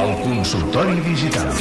El consultori digital.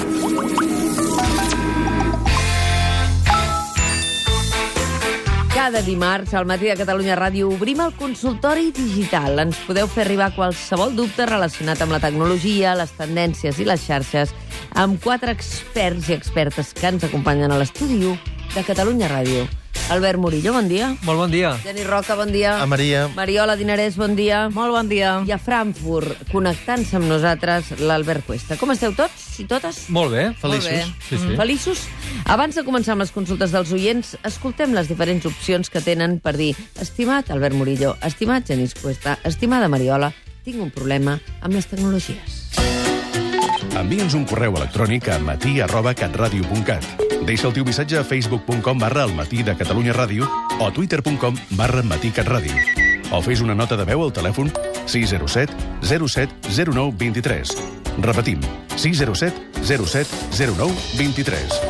Cada dimarts al matí de Catalunya Ràdio obrim el consultori digital. Ens podeu fer arribar qualsevol dubte relacionat amb la tecnologia, les tendències i les xarxes amb quatre experts i expertes que ens acompanyen a l'estudi 1 de Catalunya Ràdio. Albert Murillo, bon dia. Molt bon dia. Geni Roca, bon dia. A Maria. Mariola Dinarès, bon dia. Molt bon dia. I a Frankfurt, connectant-se amb nosaltres, l'Albert Cuesta. Com esteu tots i totes? Molt bé. Feliços. Molt bé. Sí, sí. Feliços? Abans de començar amb les consultes dels oients, escoltem les diferents opcions que tenen per dir Estimat Albert Murillo, estimat Genís Cuesta, estimada Mariola, tinc un problema amb les tecnologies. Envia'ns un correu electrònic a matí arroba catradio.cat. Deixa el teu missatge a facebook.com barra el matí de Catalunya Ràdio o a twitter.com barra matí catradio. O fes una nota de veu al telèfon 607 07 09 23. Repetim, 607 07 09 23.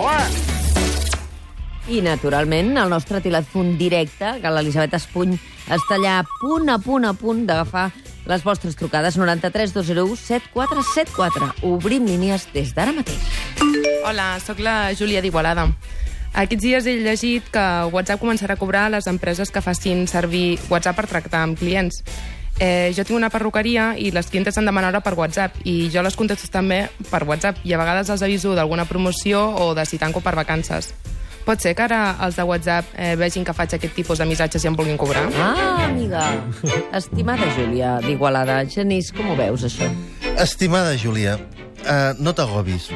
I, naturalment, el nostre telèfon directe, que l'Elisabet Espuny està allà a punt, a punt, a punt d'agafar les vostres trucades 93 201 7474. Obrim línies des d'ara mateix. Hola, sóc la Júlia d'Igualada. Aquests dies he llegit que WhatsApp començarà a cobrar a les empreses que facin servir WhatsApp per tractar amb clients. Eh, jo tinc una perruqueria i les clientes han demanat hora per WhatsApp i jo les contesto també per WhatsApp i a vegades els aviso d'alguna promoció o de si tanco per vacances. Pot ser que ara els de WhatsApp eh, vegin que faig aquest tipus de missatges i em vulguin cobrar? Ah, amiga. Estimada Júlia d'Igualada, Genís, com ho veus, això? Estimada Júlia, uh, no t'agobis.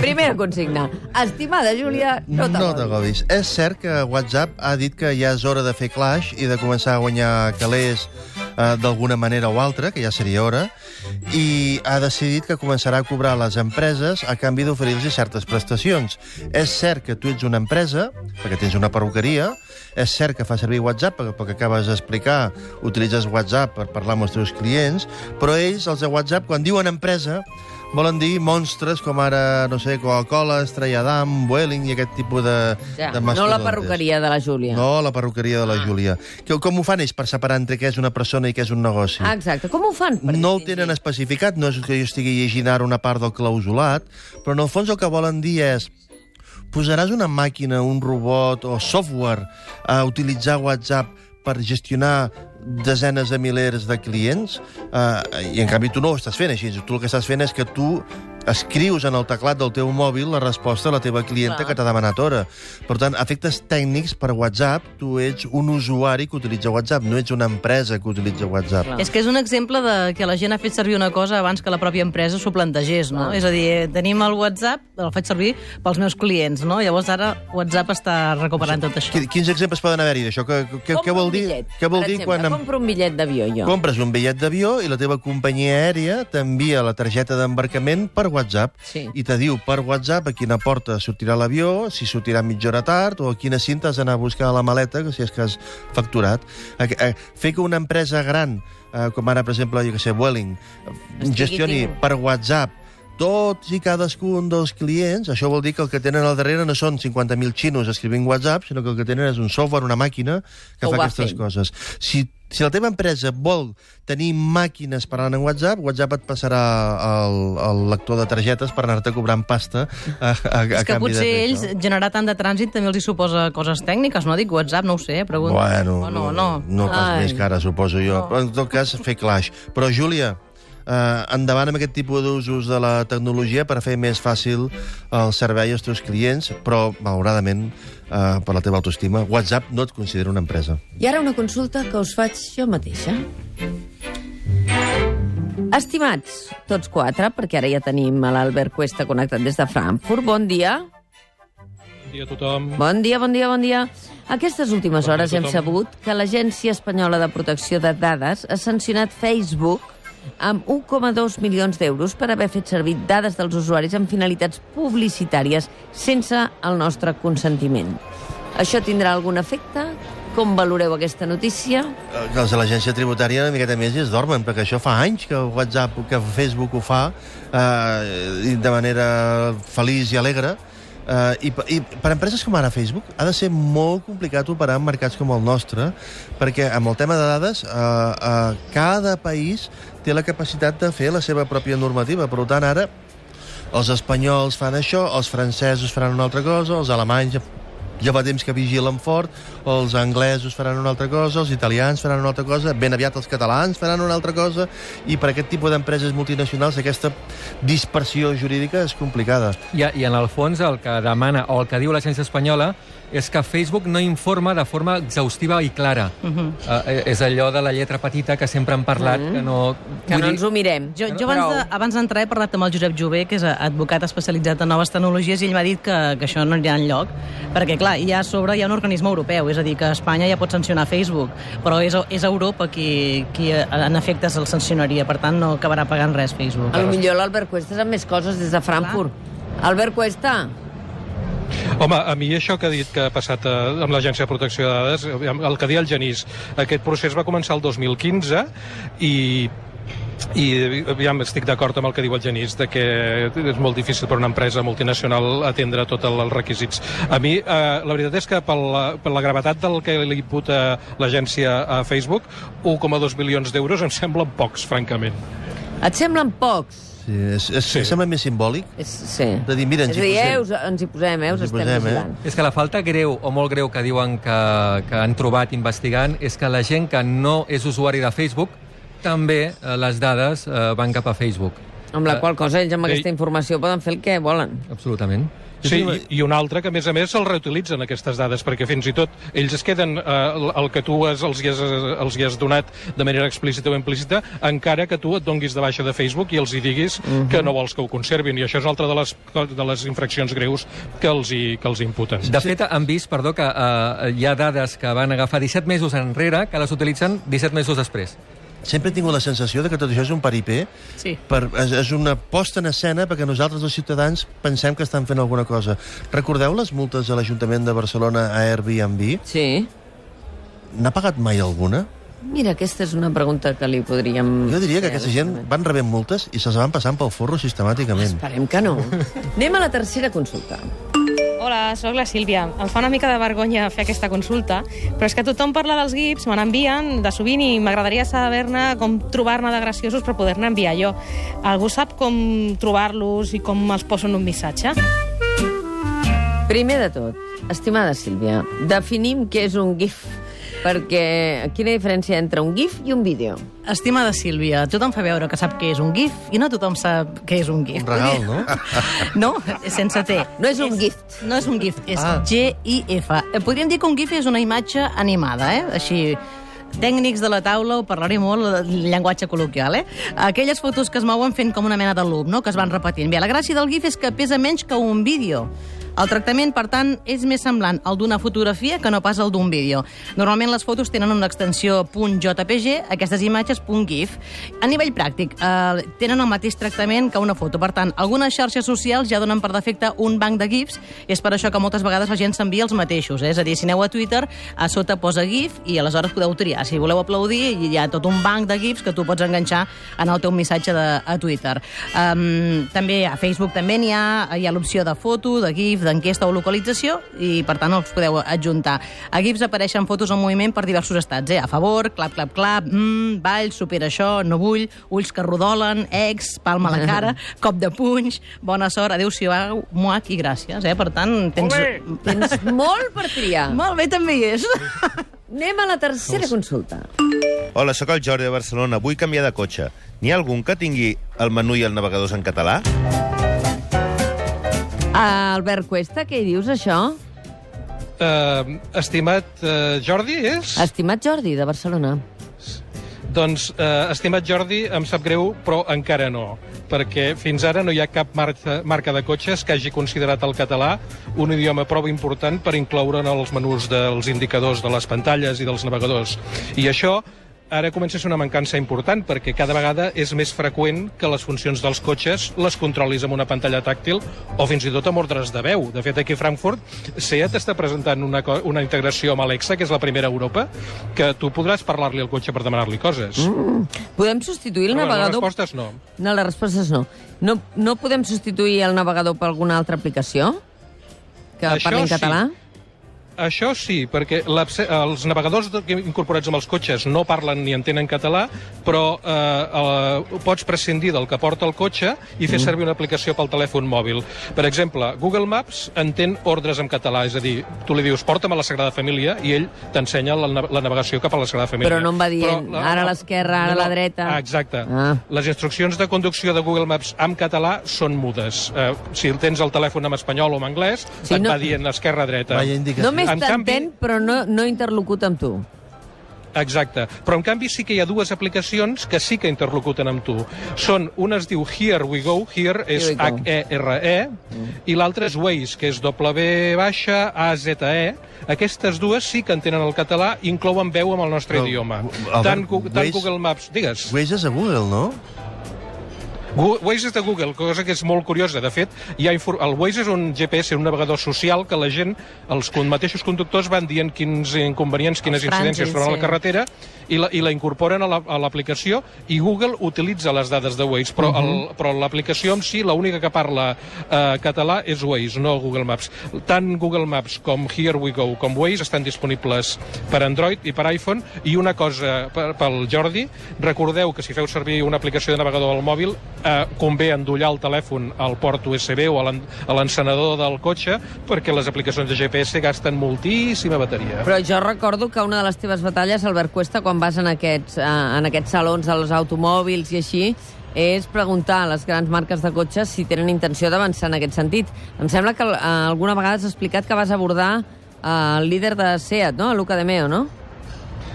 Primera consigna. Estimada Júlia, no No t'agobis. t'agobis. És cert que WhatsApp ha dit que ja és hora de fer clash i de començar a guanyar calés uh, d'alguna manera o altra, que ja seria hora, i ha decidit que començarà a cobrar a les empreses a canvi d'oferir-los certes prestacions. És cert que tu ets una empresa, perquè tens una perruqueria, és cert que fa servir WhatsApp, perquè, perquè acabes d'explicar, utilitzes WhatsApp per parlar amb els teus clients, però ells, els de WhatsApp, quan diuen empresa, volen dir monstres com ara, no sé, Coca-Cola, Estrella d'Am, Vueling i aquest tipus de, Ja, de no la perruqueria de la Júlia. No, la perruqueria de la Júlia. Que, com ho fan ells per separar entre què és una persona i què és un negoci? Ah, exacte. Com ho fan? Per No ho tenen especificat, no és que jo estigui llegint ara una part del clausulat, però en el fons el que volen dir és posaràs una màquina, un robot o software a utilitzar WhatsApp per gestionar desenes de milers de clients uh, i en canvi tu no ho estàs fent així. Tu el que estàs fent és que tu escrius en el teclat del teu mòbil la resposta a la teva clienta Clar. que t'ha demanat hora. Per tant, efectes tècnics per WhatsApp, tu ets un usuari que utilitza WhatsApp, no ets una empresa que utilitza WhatsApp. Clar. És que és un exemple de que la gent ha fet servir una cosa abans que la pròpia empresa s'ho plantegés, no? Clar. És a dir, eh, tenim el WhatsApp, el faig servir pels meus clients, no? Llavors ara WhatsApp està recuperant tot això. Qui- Quins exemples poden haver-hi d'això? Què, què, què vol dir? bitllet, Què vol dir exemple, quan em... compro un bitllet d'avió, jo. compres un bitllet d'avió i la teva companyia aèria t'envia la targeta d'embarcament per WhatsApp Sí. i te diu per WhatsApp a quina porta sortirà l'avió, si sortirà mitja hora tard o a quina cinta has d'anar a buscar a la maleta, que si és que has facturat. A, a, fer que una empresa gran, eh, com ara, per exemple, jo que sé, eh, Estigui gestioni per WhatsApp tots i cadascun dels clients, això vol dir que el que tenen al darrere no són 50.000 xinos escrivint WhatsApp, sinó que el que tenen és un software, una màquina, que ho fa aquestes fent. coses. Si, si la teva empresa vol tenir màquines parlant en WhatsApp, WhatsApp et passarà el, el lector de targetes per anar-te cobrant pasta a, a, a És que de potser fer ells, generar tant de trànsit també els hi suposa coses tècniques, no dic WhatsApp, no ho sé, pregunto. Bueno, Oh, no, no. no pas Ai. més que ara, suposo jo. No. Però en tot cas, fer clash. Però, Júlia, eh, endavant amb aquest tipus d'usos de la tecnologia per fer més fàcil el servei als teus clients, però, malauradament, eh, per la teva autoestima, WhatsApp no et considera una empresa. I ara una consulta que us faig jo mateixa. Estimats, tots quatre, perquè ara ja tenim a l'Albert Cuesta connectat des de Frankfurt. Bon dia. Bon dia a tothom. Bon dia, bon dia, bon dia. Aquestes últimes Bon hores hem sabut que l'Agència Espanyola de Protecció de Dades ha sancionat Facebook amb 1,2 milions d'euros per haver fet servir dades dels usuaris amb finalitats publicitàries sense el nostre consentiment. Això tindrà algun efecte? Com valoreu aquesta notícia? Eh, els de l'agència tributària una miqueta més i es dormen, perquè això fa anys que WhatsApp, que Facebook ho fa eh, de manera feliç i alegre, Uh, i, I per empreses com ara Facebook ha de ser molt complicat operar en mercats com el nostre, perquè amb el tema de dades, uh, uh, cada país té la capacitat de fer la seva pròpia normativa. Per tant, ara els espanyols fan això, els francesos faran una altra cosa, els alemanys ja fa temps que vigilen fort, els anglesos faran una altra cosa, els italians faran una altra cosa, ben aviat els catalans faran una altra cosa, i per aquest tipus d'empreses multinacionals aquesta dispersió jurídica és complicada. I, I en el fons el que demana, o el que diu l'agència espanyola, és que Facebook no informa de forma exhaustiva i clara. Uh -huh. uh, és allò de la lletra petita que sempre han parlat, uh -huh. que no... Que no dir- ens ho mirem. Jo, jo abans de- abans d'entrar he parlat amb el Josep Jové, que és advocat especialitzat en noves tecnologies, i ell m'ha dit que, que això no hi ha enlloc, perquè, clar, ja a sobre hi ha un organisme europeu, és a dir, que Espanya ja pot sancionar Facebook, però és, és Europa qui, qui eh, en efectes el sancionaria, per tant no acabarà pagant res Facebook. A lo millor l'Albert Cuesta sap més coses des de Frankfurt. Albert Cuesta, Home, a mi això que ha dit que ha passat eh, amb l'Agència de Protecció de Dades, aviam, el que deia el Genís, aquest procés va començar el 2015 i i aviam, estic d'acord amb el que diu el Genís de que és molt difícil per una empresa multinacional atendre tots els requisits. A mi, eh, la veritat és que per la, per la gravetat del que li imputa l'agència a Facebook, 1,2 milions d'euros em semblen pocs, francament. et semblen pocs? Sí, és, és, Sí. sembla més simbòlic És, sí. de dir, mira, ens és hi dir, posem. eh, us, ens hi posem, eh, us Ens hi estem posem, eh? vigilant. És que la falta greu, o molt greu, que diuen que, que han trobat investigant, és que la gent que no és usuari de Facebook, també eh, les dades eh, van cap a Facebook. Amb la qual cosa ells amb Ei. aquesta informació poden fer el que volen. Absolutament. Sí, i, i un altre que, a més a més, el reutilitzen, aquestes dades, perquè fins i tot ells es queden eh, el, el que tu has, els, hi has, els hi has donat de manera explícita o implícita, encara que tu et donguis de baixa de Facebook i els hi diguis que no vols que ho conservin. I això és altra de les, de les infraccions greus que els hi, que els imputen. De fet, han vist, perdó, que eh, hi ha dades que van agafar 17 mesos enrere que les utilitzen 17 mesos després. Sempre he tingut la sensació de que tot això és un paripé, Sí. per, és, és una posta en escena perquè nosaltres, els ciutadans, pensem que estan fent alguna cosa. Recordeu les multes a l'Ajuntament de Barcelona a Airbnb? Sí. N'ha pagat mai alguna? Mira, aquesta és una pregunta que li podríem... Jo diria que aquesta gent van rebent multes i se'ls van passant pel forro sistemàticament. Esperem que no. Anem a la tercera consulta. Hola, sóc la Sílvia. Em fa una mica de vergonya fer aquesta consulta, però és que tothom parla dels GIFs, me n'envien de sovint i m'agradaria saber-ne com trobar-ne de graciosos per poder-ne enviar jo. Algú sap com trobar-los i com els poso en un missatge? Primer de tot, estimada Sílvia, definim què és un GIF, perquè quina diferència entre un GIF i un vídeo? Estimada Sílvia, tothom fa veure que sap què és un GIF i no tothom sap què és un GIF. Un regal, no? No, sense T. No és un gift. No és un GIF, és Ah. G-I-F. Eh, Podríem dir que un GIF és una imatge animada, eh? Així, tècnics de la taula ho parlaré molt, el llenguatge col·loquial, eh? Aquelles fotos que es mouen fent com una mena de loop, no?, que es van repetint. Bé, la gràcia del GIF és que pesa menys que un vídeo. El tractament, per tant, és més semblant al d'una fotografia que no pas al d'un vídeo. Normalment les fotos tenen una extensió .jpg, aquestes imatges .gif. A nivell pràctic, eh, tenen el mateix tractament que una foto. Per tant, algunes xarxes socials ja donen per defecte un banc de GIFs, és per això que moltes vegades la gent s'envia els mateixos. Eh? És a dir, si aneu a Twitter, a sota posa GIF i aleshores podeu triar. Si voleu aplaudir, hi ha tot un banc de GIFs que tu pots enganxar en el teu missatge de, a Twitter. Um, també a Facebook també n'hi ha, hi ha l'opció de foto, de GIF, d'enquesta o localització, i per tant els podeu adjuntar. A GIFs apareixen fotos en moviment per diversos estats, eh? a favor, clap, clap, clap, mm, ball, supera això, no vull, ulls que rodolen, ex, palma a la cara, cop de punys, bona sort, adéu-siau, muac i gràcies. Eh? Per tant, tens... Tens molt per triar. Molt bé, també hi és. Anem a la tercera consulta. Hola, sóc el Jordi de Barcelona. Vull canviar de cotxe. N'hi ha algun que tingui el menú i el navegador en català? Albert Cuesta, què hi dius, això? Uh, estimat uh, Jordi, és? Estimat Jordi, de Barcelona. Doncs, uh, estimat Jordi, em sap greu, però encara no, perquè fins ara no hi ha cap marca, marca de cotxes que hagi considerat el català un idioma prou important per incloure en els menús dels indicadors de les pantalles i dels navegadors. I això ara comença a ser una mancança important perquè cada vegada és més freqüent que les funcions dels cotxes les controlis amb una pantalla tàctil o fins i tot amb ordres de veu. De fet, aquí a Frankfurt, SEAT està presentant una, una integració amb Alexa, que és la primera a Europa, que tu podràs parlar-li al cotxe per demanar-li coses. Mm. Podem substituir el Però, bueno, les navegador... respostes no. No, les respostes no. no. No podem substituir el navegador per alguna altra aplicació? que Això parlin sí. català? Això sí, perquè els navegadors incorporats amb els cotxes no parlen ni entenen català, però eh, eh, pots prescindir del que porta el cotxe i fer servir una aplicació pel telèfon mòbil. Per exemple, Google Maps entén ordres en català, és a dir, tu li dius porta'm a la Sagrada Família i ell t'ensenya la, la navegació cap a la Sagrada Família. Però no em va dient, Però ara a l'esquerra, ara a la dreta. Ah, exacte. Ah. Les instruccions de conducció de Google Maps en català són mudes. Eh, si el tens el telèfon en espanyol o en anglès, Sí, et no- va dient esquerra-dreta. Indicació. Només En canvi- t'entén, però no, no interlocuta amb tu. Exacte. Però, en canvi, sí que hi ha dues aplicacions que sí que interlocuten amb tu. Són, una es diu Here We Go, Here és Here we go. H-E-R-E, i l'altra és Waze, que és W-A-Z-E. Aquestes dues sí que entenen el català i inclouen veu amb el nostre Però, idioma. Albert, tant, Gu- tant Waze- Google Maps... Digues. Waze és a Google, no? Waze és de Google, cosa que és molt curiosa. De fet, hi ha el Waze és un GPS, un navegador social que la gent, els mateixos conductors van dient quins inconvenients, quines Els incidències troben a la sí. carretera i la, i la incorporen a la- l'aplicació i Google utilitza les dades de Waze, però el- però l'aplicació en si, l'única que parla eh, català és Waze, no Google Maps. Tant Google Maps com Here We Go com Waze estan disponibles per Android i per iPhone i una cosa pel Jordi, recordeu que si feu servir una aplicació de navegador al mòbil eh, convé endollar el telèfon al port USB o a l'encenedor del cotxe perquè les aplicacions de GPS gasten moltíssima bateria. Però jo recordo que una de les teves batalles, Albert Cuesta, quan vas en aquests, eh, en aquests salons dels automòbils i així, és preguntar a les grans marques de cotxes si tenen intenció d'avançar en aquest sentit. Em sembla que eh, alguna vegada has explicat que vas abordar eh, el líder de SEAT, no? Luca De Meo, no?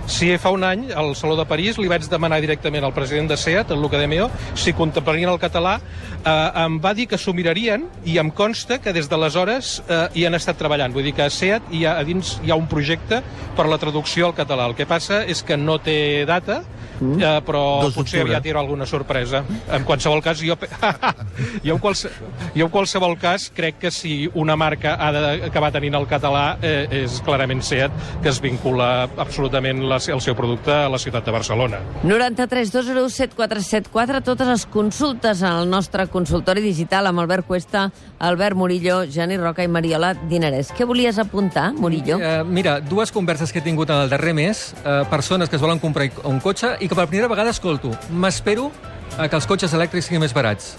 Sí, fa un any, al Saló de París, li vaig demanar directament al president de SEAT, el Luca de Meo, si contemplarien el català. Eh, em va dir que s'ho mirarien i em consta que des d'aleshores eh, hi han estat treballant. Vull dir que a SEAT hi ha, a dins hi ha un projecte per la traducció al català. El que passa és que no té data, eh, però Dos potser aviat hi haurà alguna sorpresa. En qualsevol cas, jo, jo, en qualse, jo en qualsevol cas crec que si una marca ha d'acabar tenint el català eh, és clarament SEAT, que es vincula absolutament la, el seu producte a la ciutat de Barcelona. 93 201 7474, totes les consultes al nostre consultori digital amb Albert Cuesta, Albert Murillo, Jani Roca i Mariola Dinarès. Què volies apuntar, Murillo? Eh, mira, dues converses que he tingut en el darrer mes, eh, persones que es volen comprar un cotxe i que per primera vegada escolto, m'espero a que els cotxes elèctrics siguin més barats.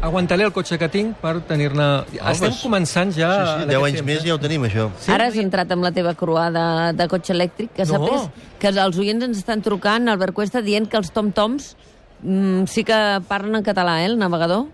Aguantaré el cotxe que tinc per tenir-ne... Estem pues, començant ja... Sí, sí, en 10 aquest anys temps, més eh? ja ho tenim, això. Sí, Ara has entrat amb la teva croada de, de cotxe elèctric, que No. sapés que els oients ens estan trucant, Albert Cuesta, dient que els tom-toms mm, sí que parlen en català, eh, el navegador?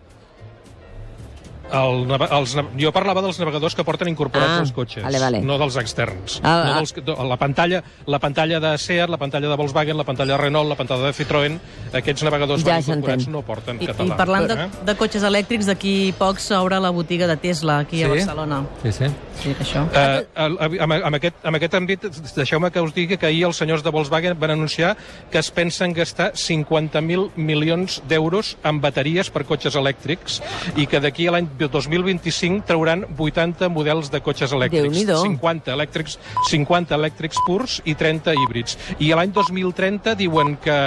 El, els, jo parlava dels navegadors que porten incorporats Ah, als cotxes, vale, vale. no dels externs. Ah, no ah. dels, que- la, pantalla, la pantalla de Seat, la pantalla de Volkswagen, la pantalla de Renault, la pantalla de Citroën, aquests navegadors Ja van incorporats no porten I, català. I parlant de, Eh? de cotxes elèctrics, d'aquí poc s'obre la botiga de Tesla aquí a Sí? Barcelona. Sí, sí. Sí, això. Eh, amb, amb, aquest, amb aquest àmbit, deixeu-me que us digui que ahir els senyors de Volkswagen van anunciar que es pensen gastar 50.000 milions d'euros en bateries per cotxes elèctrics i que d'aquí a l'any 2025 trauran 80 models de cotxes elèctrics. Déu-n'hi-do. 50 elèctrics, 50 elèctrics purs i 30 híbrids. I l'any 2030 diuen que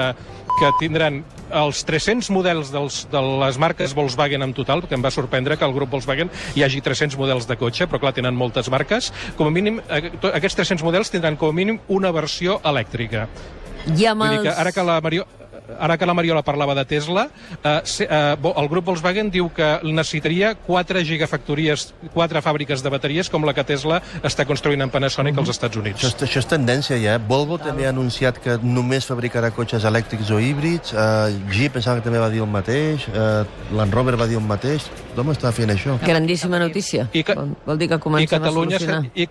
que tindran els 300 models dels, de les marques Volkswagen en total, que em va sorprendre que al grup Volkswagen hi hagi 300 models de cotxe, però clar, tenen moltes marques. Com a mínim, eh, aquests 300 models tindran com a mínim una versió elèctrica. I amb Vull dir que els... ara que la Mario, ara que la Mariola parlava de Tesla, eh, eh, el grup Volkswagen diu que necessitaria 4 gigafactories, 4 fàbriques de bateries com la que Tesla està construint en Panasonic als Estats Units. Això, és- això és tendència ja. eh? Volvo també ha anunciat que només fabricarà cotxes elèctrics o híbrids. Uh, Jeep pensava que també va dir el mateix. Uh, Land Rover va dir el mateix. Tothom està fent això. Grandíssima notícia. I que- vol, vol dir que I comencem a Catalunya, solucionar. serà, i,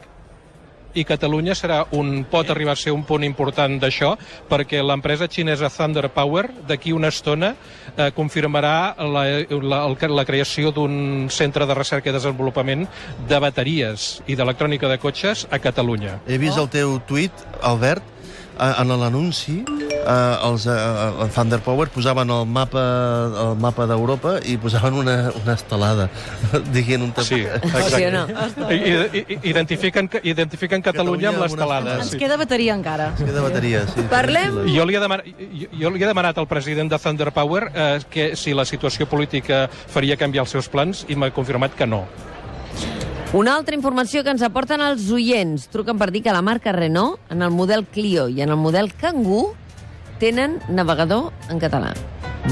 i Catalunya serà un, pot arribar a ser un punt important d'això, perquè l'empresa xinesa Thunder Power d'aquí una estona eh, confirmarà la, la, la creació d'un centre de recerca i desenvolupament de bateries i d'electrònica de cotxes a Catalunya. He vist el teu tuit, Albert, en l'anunci, eh, els eh, el Thunder Power posaven el mapa el mapa d'Europa i posaven una, una estelada dient un Sí, Sí no? I, i, identifiquen, identifiquen Catalunya amb Catalunya amb l'estelada. Ens Sí. queda bateria encara. de bateria, sí. Parlem- Jo li, he demanat, jo, jo li he demanat al president de Thunder Power eh, que si la situació política faria canviar els seus plans i m'ha confirmat que no. Una altra informació que ens aporten els oients. Truquen per dir que la marca Renault, en el model Clio i en el model Kangoo, tenen navegador en català.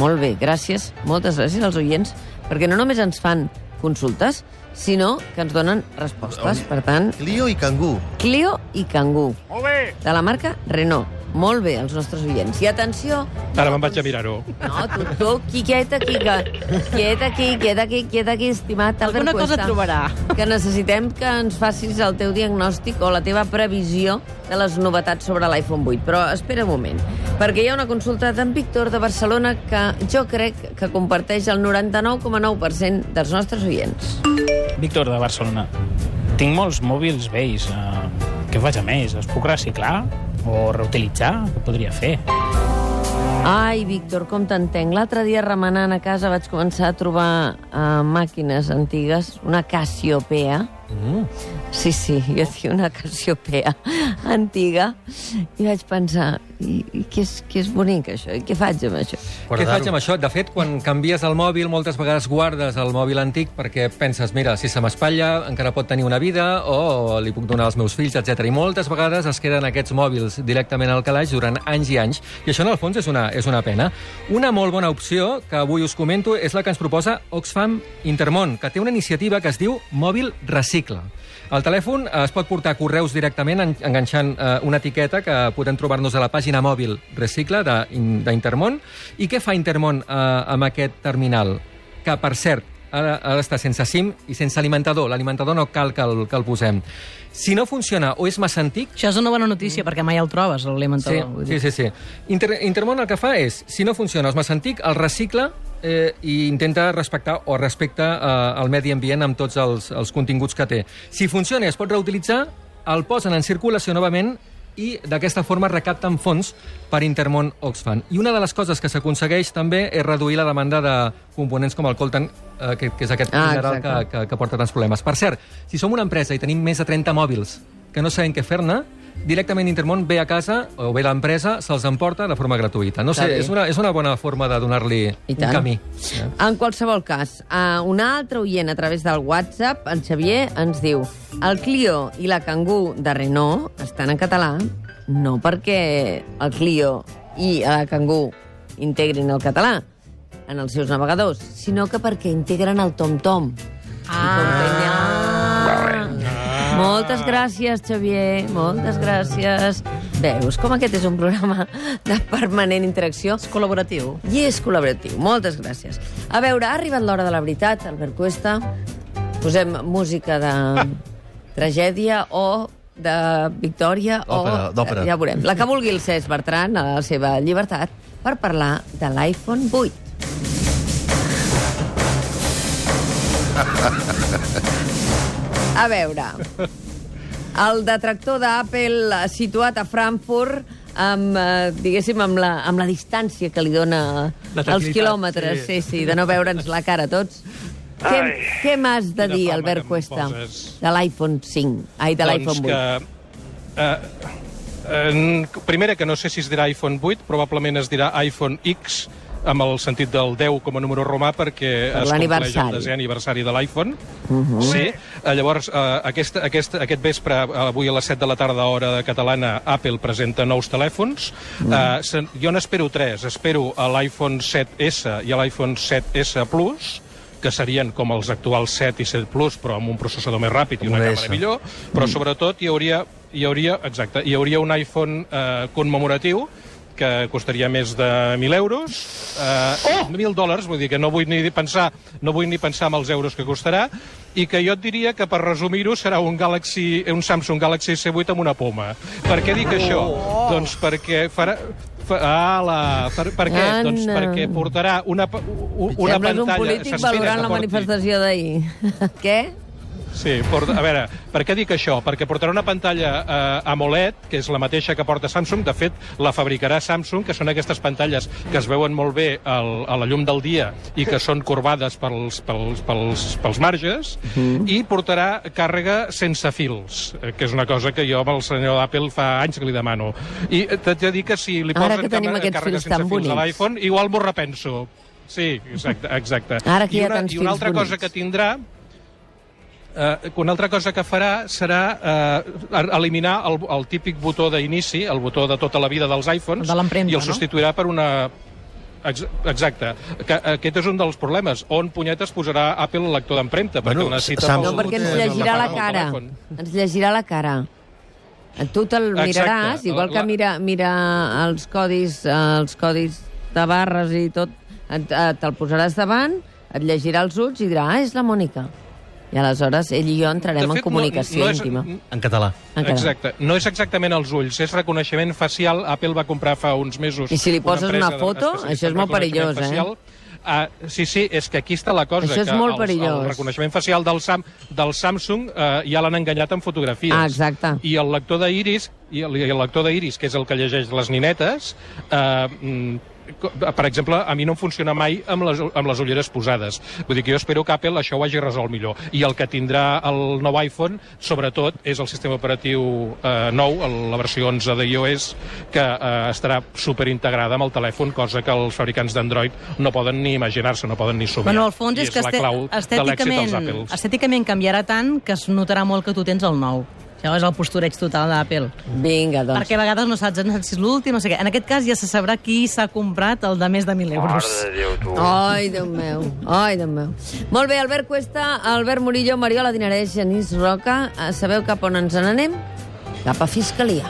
Molt bé, gràcies, moltes gràcies als oients, perquè no només ens fan consultes, sinó que ens donen respostes. Per tant, Clio i Kangoo. Clio i Kangoo. Molt bé. De la marca Renault. Molt bé, els nostres oients. I atenció... Ara me'n vaig a mirar-ho. No, tu, tu, qui, quieta aquí, que, quieta aquí, quieta aquí, quieta aquí, estimat Albert Alguna cosa Cuesta, trobarà. Que necessitem que ens facis el teu diagnòstic o la teva previsió de les novetats sobre l'iPhone 8. Però espera un moment, perquè hi ha una consulta d'en Víctor de Barcelona que jo crec que comparteix el 99,9% dels nostres oients. Víctor, de Barcelona. Tinc molts mòbils vells. Uh, què faig a més? Els puc reciclar? O reutilitzar? Què podria fer? Ai, Víctor, com t'entenc. L'altre dia remenant a casa vaig començar a trobar uh, màquines antigues, una Cassiopeia. Mm. Sí, sí, jo tinc una Cassiopeia antiga i vaig pensar, i, i què, és, què és bonic això? I què faig amb això? Què faig amb això? De fet, quan canvies el mòbil, moltes vegades guardes el mòbil antic perquè penses, mira, si se m'espatlla encara pot tenir una vida o li puc donar als meus fills, etc. I moltes vegades es queden aquests mòbils directament al calaix durant anys i anys. I això, en el fons, és una, és una pena. Una molt bona opció que avui us comento és la que ens proposa Oxfam Intermón, que té una iniciativa que es diu Mòbil Recicle. Al telèfon es pot portar correus directament en- enganxant eh, una etiqueta que podem trobar-nos a la pàgina mòbil Recicle de- d'Intermón. I què fa Intermón eh, amb aquest terminal? Que, per cert, de- ha d'estar sense SIM i sense alimentador. L'alimentador no cal que el, que el posem. Si no funciona o és massa antic, Això és una bona notícia, perquè mai el trobes, Sí, l'alimentador. Sí, dir. sí. sí. Inter Intermón el que fa és, si no funciona el massa antic, el recicla eh, i intenta respectar o respecta eh, el medi ambient amb tots els, els continguts que té. Si funciona i es pot reutilitzar, el posen en circulació novament i d'aquesta forma recapten fons per Intermón Oxfam. I una de les coses que s'aconsegueix també és reduir la demanda de components com el coltan, eh, que, que és aquest Ah, mineral que, que, que porta tants problemes. Per cert, si som una empresa i tenim més de 30 mòbils que no sabem què fer-ne, directament Intermón ve a casa, o ve l'empresa, se'ls emporta de forma gratuïta. No sé, és una, és una bona forma de donar-li I un camí. En qualsevol cas, uh, un altre oient a través del WhatsApp, en Xavier, ens diu el Clio i la Kangoo de Renault estan en català no perquè el Clio i la Kangoo integrin el català en els seus navegadors, sinó que perquè integren el TomTom. Ah. Moltes gràcies, Xavier, moltes gràcies. Veus com aquest és un programa de permanent interacció? És col·laboratiu. I és col·laboratiu. Moltes gràcies. A veure, ha arribat l'hora de la veritat, Albert Cuesta. Posem música de tragèdia o de victòria Òpera, o... d'òpera. Ja veurem. La que vulgui el Cesc Bertran, a la seva llibertat, per parlar de l'iPhone 8. A veure, el detractor d'Apple situat a Frankfurt amb, eh, diguéssim, amb la, amb la distància que li dona els quilòmetres, sí. sí, de no veure'ns la cara a tots. Què, què m'has de quina dir, Albert Cuesta, poses. de l'iPhone 5? Ai, de l'iPhone 8. que... Eh, eh, primera, que no sé si es dirà iPhone 8, probablement es dirà iPhone X, amb el sentit del 10 com a número romà, perquè Per es compleix el desè aniversari de l'iPhone. Uh -huh. Sí, eh, llavors, eh, aquesta, aquesta, aquest vespre, eh, avui a les 7 de la tarda, hora catalana, Apple presenta nous telèfons. Eh, se- jo n'espero tres. Espero l'iPhone 7S i l'iPhone 7S Plus, que serien com els actuals 7 i 7 Plus, però amb un processador més ràpid i una Un càmera S. millor, però sobretot hi hauria, hi hauria, exacte, hi hauria un iPhone eh, commemoratiu que costaria més de 1.000 euros. Eh, oh! 1.000 dòlars, vull dir que no vull ni pensar, no vull ni pensar en els euros que costarà, i que jo et diria que, per resumir-ho, serà un, Galaxy, un Samsung Galaxy S8 amb una poma. Per què dic això? Doncs perquè farà... Fa, ala, per, per què? Anna. Doncs perquè portarà una, pa- u- una Sembles un pantalla... polític valorant la manifestació d'ahir. Què? Sí, porta, a veure, per què dic això? Perquè portarà una pantalla eh, AMOLED, que és la mateixa que porta Samsung. De fet, la fabricarà Samsung, que són aquestes pantalles que es veuen molt bé al, a la llum del dia i que són corbades pels, pels, pels, pels marges, i portarà càrrega sense fils, eh, que és una cosa que jo amb el senyor d'Apple fa anys que li demano. I eh, t'haig de dir que si li posen que càrrega- sense fils a bonics. l'iPhone, igual m'ho repenso. Sí, exacte. exacte. Ara que I hi ha una, tants I una altra cosa bonics. que tindrà Eh, una altra cosa que farà serà eh, eliminar el, el típic botó d'inici, el botó de tota la vida dels iPhones, De i el no? substituirà per una... Ex- Exacte. Que, aquest és un dels problemes. On punyetes posarà Apple el lector d'empremta? Perquè Bueno, necessita Sam- pel- No, perquè ens Eh, llegirà la cara. Ens llegirà la cara. Tu te'l Exacte. miraràs, igual que La- mira, mira els codis, eh, els codis de barres i tot, eh, te'l posaràs davant, et llegirà els ulls i dirà, ah, és la Mònica. I aleshores ell i jo entrarem De en fet, comunicació no, no és, íntima. En català. En català. Exacte. No és exactament els ulls, és reconeixement facial. Apple va comprar fa uns mesos... I si li poses empresa una foto, això és molt perillós, eh? facial. Ah, sí, sí, és que aquí està la cosa. Això és que molt els- perillós. El reconeixement facial del, Sam, del Samsung eh, ja l'han enganyat en fotografies. Ah, exacte. I el lector d'iris, i el, i el lector d'iris, que és el que llegeix les ninetes, eh, mm, per exemple, a mi no em funciona mai amb les, amb les ulleres posades. Vull dir que jo espero que Apple això ho hagi resolt millor. I el que tindrà el nou iPhone, sobretot, és el sistema operatiu eh, nou, la versió 11 de iOS, que eh, estarà superintegrada amb el telèfon, cosa que els fabricants d'Android no poden ni imaginar-se, no poden ni somiar. Bueno, al fons I és que este- estèticament, estèticament canviarà tant que es notarà molt que tu tens el nou. Això és el postureig total d'Apple. Vinga, doncs. Perquè a vegades no saps si és l'últim, no sé què. En aquest cas ja se sabrà qui s'ha comprat el de més de 1.000 euros. Ai, Déu meu, ai, Déu meu. Molt bé, Albert Cuesta, Albert Murillo, Mariola Dinarès, Genís Roca. Eh, Sabeu cap on ens n'anem? Cap a Fiscalia.